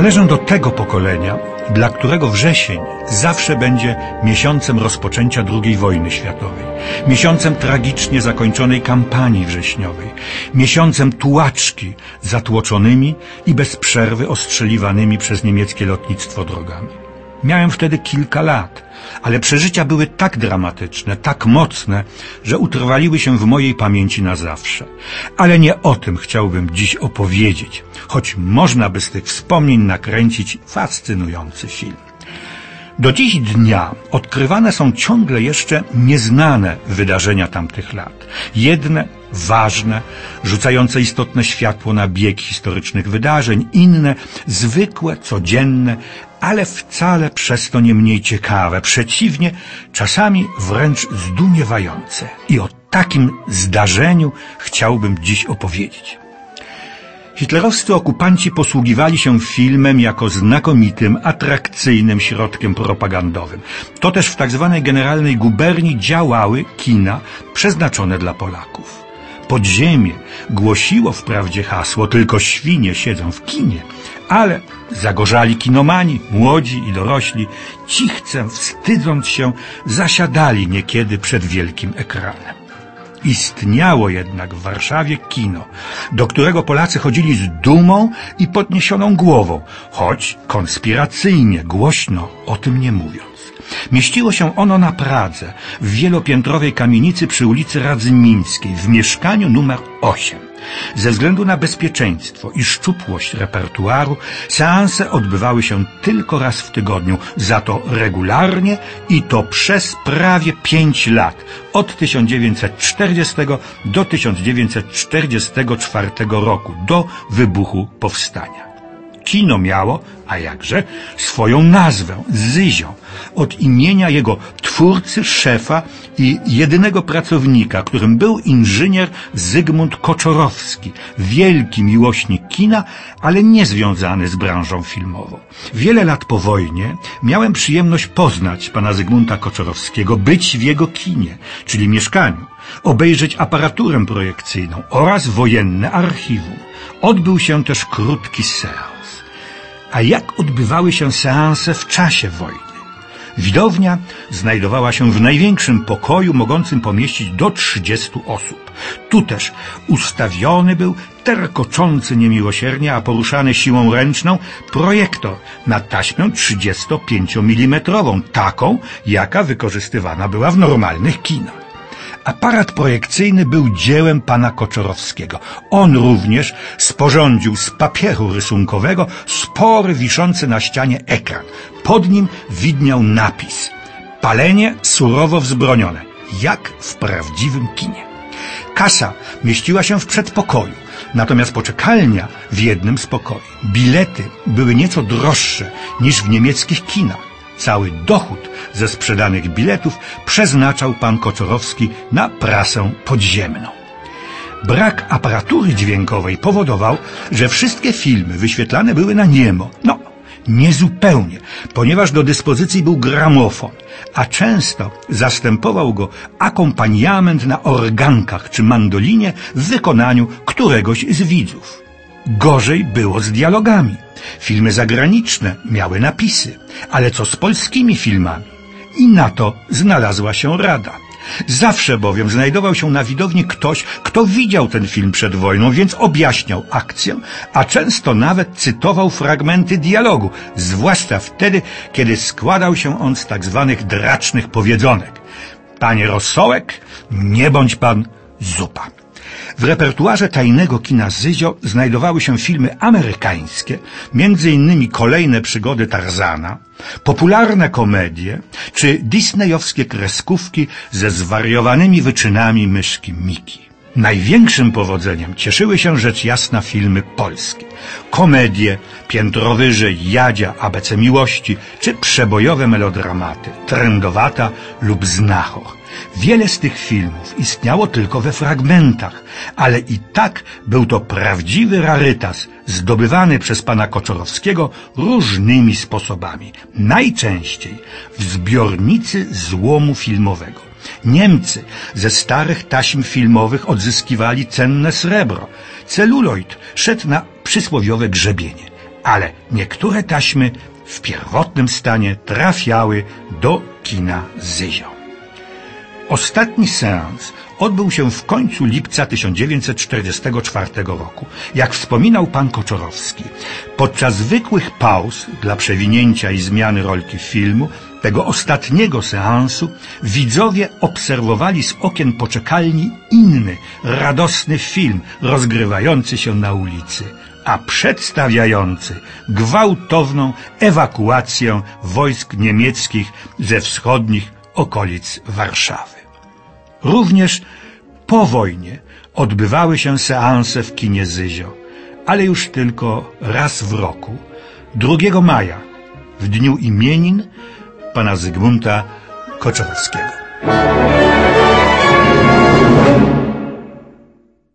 Należę do tego pokolenia, dla którego wrzesień zawsze będzie miesiącem rozpoczęcia II wojny światowej, miesiącem tragicznie zakończonej kampanii wrześniowej, miesiącem tułaczki zatłoczonymi i bez przerwy ostrzeliwanymi przez niemieckie lotnictwo drogami. Miałem wtedy kilka lat, ale przeżycia były tak dramatyczne, tak mocne, że utrwaliły się w mojej pamięci na zawsze. Ale nie o tym chciałbym dziś opowiedzieć, choć można by z tych wspomnień nakręcić fascynujący film. Do dziś dnia odkrywane są ciągle jeszcze nieznane wydarzenia tamtych lat. Jedne ważne, rzucające istotne światło na bieg historycznych wydarzeń, inne zwykłe, codzienne, ale wcale przez to nie mniej ciekawe, przeciwnie, czasami wręcz zdumiewające. I o takim zdarzeniu chciałbym dziś opowiedzieć. Hitlerowscy okupanci posługiwali się filmem jako znakomitym, atrakcyjnym środkiem propagandowym. To też w tzw. Tak generalnej guberni działały kina przeznaczone dla Polaków. Podziemie głosiło wprawdzie hasło tylko świnie siedzą w kinie, ale zagorzali kinomani, młodzi i dorośli, cichcem, wstydząc się, zasiadali niekiedy przed wielkim ekranem. Istniało jednak w Warszawie kino, do którego Polacy chodzili z dumą i podniesioną głową, choć konspiracyjnie, głośno o tym nie mówiąc. Mieściło się ono na Pradze, w wielopiętrowej kamienicy przy ulicy Radzymińskiej, w mieszkaniu numer 8. Ze względu na bezpieczeństwo i szczupłość repertuaru, seanse odbywały się tylko raz w tygodniu, za to regularnie i to przez prawie pięć lat, od 1940 do 1944 roku, do wybuchu powstania. Kino miało, a jakże, swoją nazwę, Zyzio, od imienia jego twórcy, szefa i jedynego pracownika, którym był inżynier Zygmunt Koczorowski, wielki miłośnik kina, ale nie związany z branżą filmową. Wiele lat po wojnie miałem przyjemność poznać pana Zygmunta Koczorowskiego, być w jego kinie, czyli mieszkaniu, obejrzeć aparaturę projekcyjną oraz wojenne archiwum. Odbył się też krótki seans. A jak odbywały się seanse w czasie wojny? Widownia znajdowała się w największym pokoju mogącym pomieścić do 30 osób. Tu też ustawiony był terkoczący niemiłosiernie, a poruszany siłą ręczną projektor na taśmę 35 mm, taką, jaka wykorzystywana była w normalnych kinach. Aparat projekcyjny był dziełem pana Koczorowskiego. On również sporządził z papieru rysunkowego spory wiszący na ścianie ekran. Pod nim widniał napis Palenie surowo wzbronione, jak w prawdziwym kinie. Kasa mieściła się w przedpokoju, natomiast poczekalnia w jednym z pokoi. Bilety były nieco droższe niż w niemieckich kinach. Cały dochód ze sprzedanych biletów przeznaczał pan Kocorowski na prasę podziemną. Brak aparatury dźwiękowej powodował, że wszystkie filmy wyświetlane były na niemo. No, niezupełnie, ponieważ do dyspozycji był gramofon, a często zastępował go akompaniament na organkach czy mandolinie w wykonaniu któregoś z widzów. Gorzej było z dialogami. Filmy zagraniczne miały napisy, ale co z polskimi filmami? I na to znalazła się rada. Zawsze bowiem znajdował się na widowni ktoś, kto widział ten film przed wojną, więc objaśniał akcję, a często nawet cytował fragmenty dialogu, zwłaszcza wtedy, kiedy składał się on z tak zwanych dracznych powiedzonek. Panie Rosołek, nie bądź pan zupa. W repertuarze tajnego kina Zyzio znajdowały się filmy amerykańskie, innymi kolejne przygody Tarzana, popularne komedie czy disneyowskie kreskówki ze zwariowanymi wyczynami myszki Miki. Największym powodzeniem cieszyły się rzecz jasna filmy polskie. Komedie, piętro wyżej, Jadzia, ABC Miłości, czy przebojowe melodramaty, Trendowata lub Znachor. Wiele z tych filmów istniało tylko we fragmentach, ale i tak był to prawdziwy rarytas, zdobywany przez pana Koczorowskiego różnymi sposobami. Najczęściej w zbiornicy złomu filmowego. Niemcy ze starych taśm filmowych odzyskiwali cenne srebro. Celuloid szedł na przysłowiowe grzebienie. ale niektóre taśmy w pierwotnym stanie trafiały do kina Zyzio. Ostatni seans odbył się w końcu lipca 1944 roku. Jak wspominał pan Koczorowski, podczas zwykłych pauz dla przewinięcia i zmiany rolki filmu, tego ostatniego seansu, widzowie obserwowali z okien poczekalni inny, radosny film rozgrywający się na ulicy, a przedstawiający gwałtowną ewakuację wojsk niemieckich ze wschodnich okolic Warszawy. Również po wojnie odbywały się seanse w kinie Zyzio, ale już tylko raz w roku, 2 maja, w dniu imienin pana Zygmunta Koczorowskiego.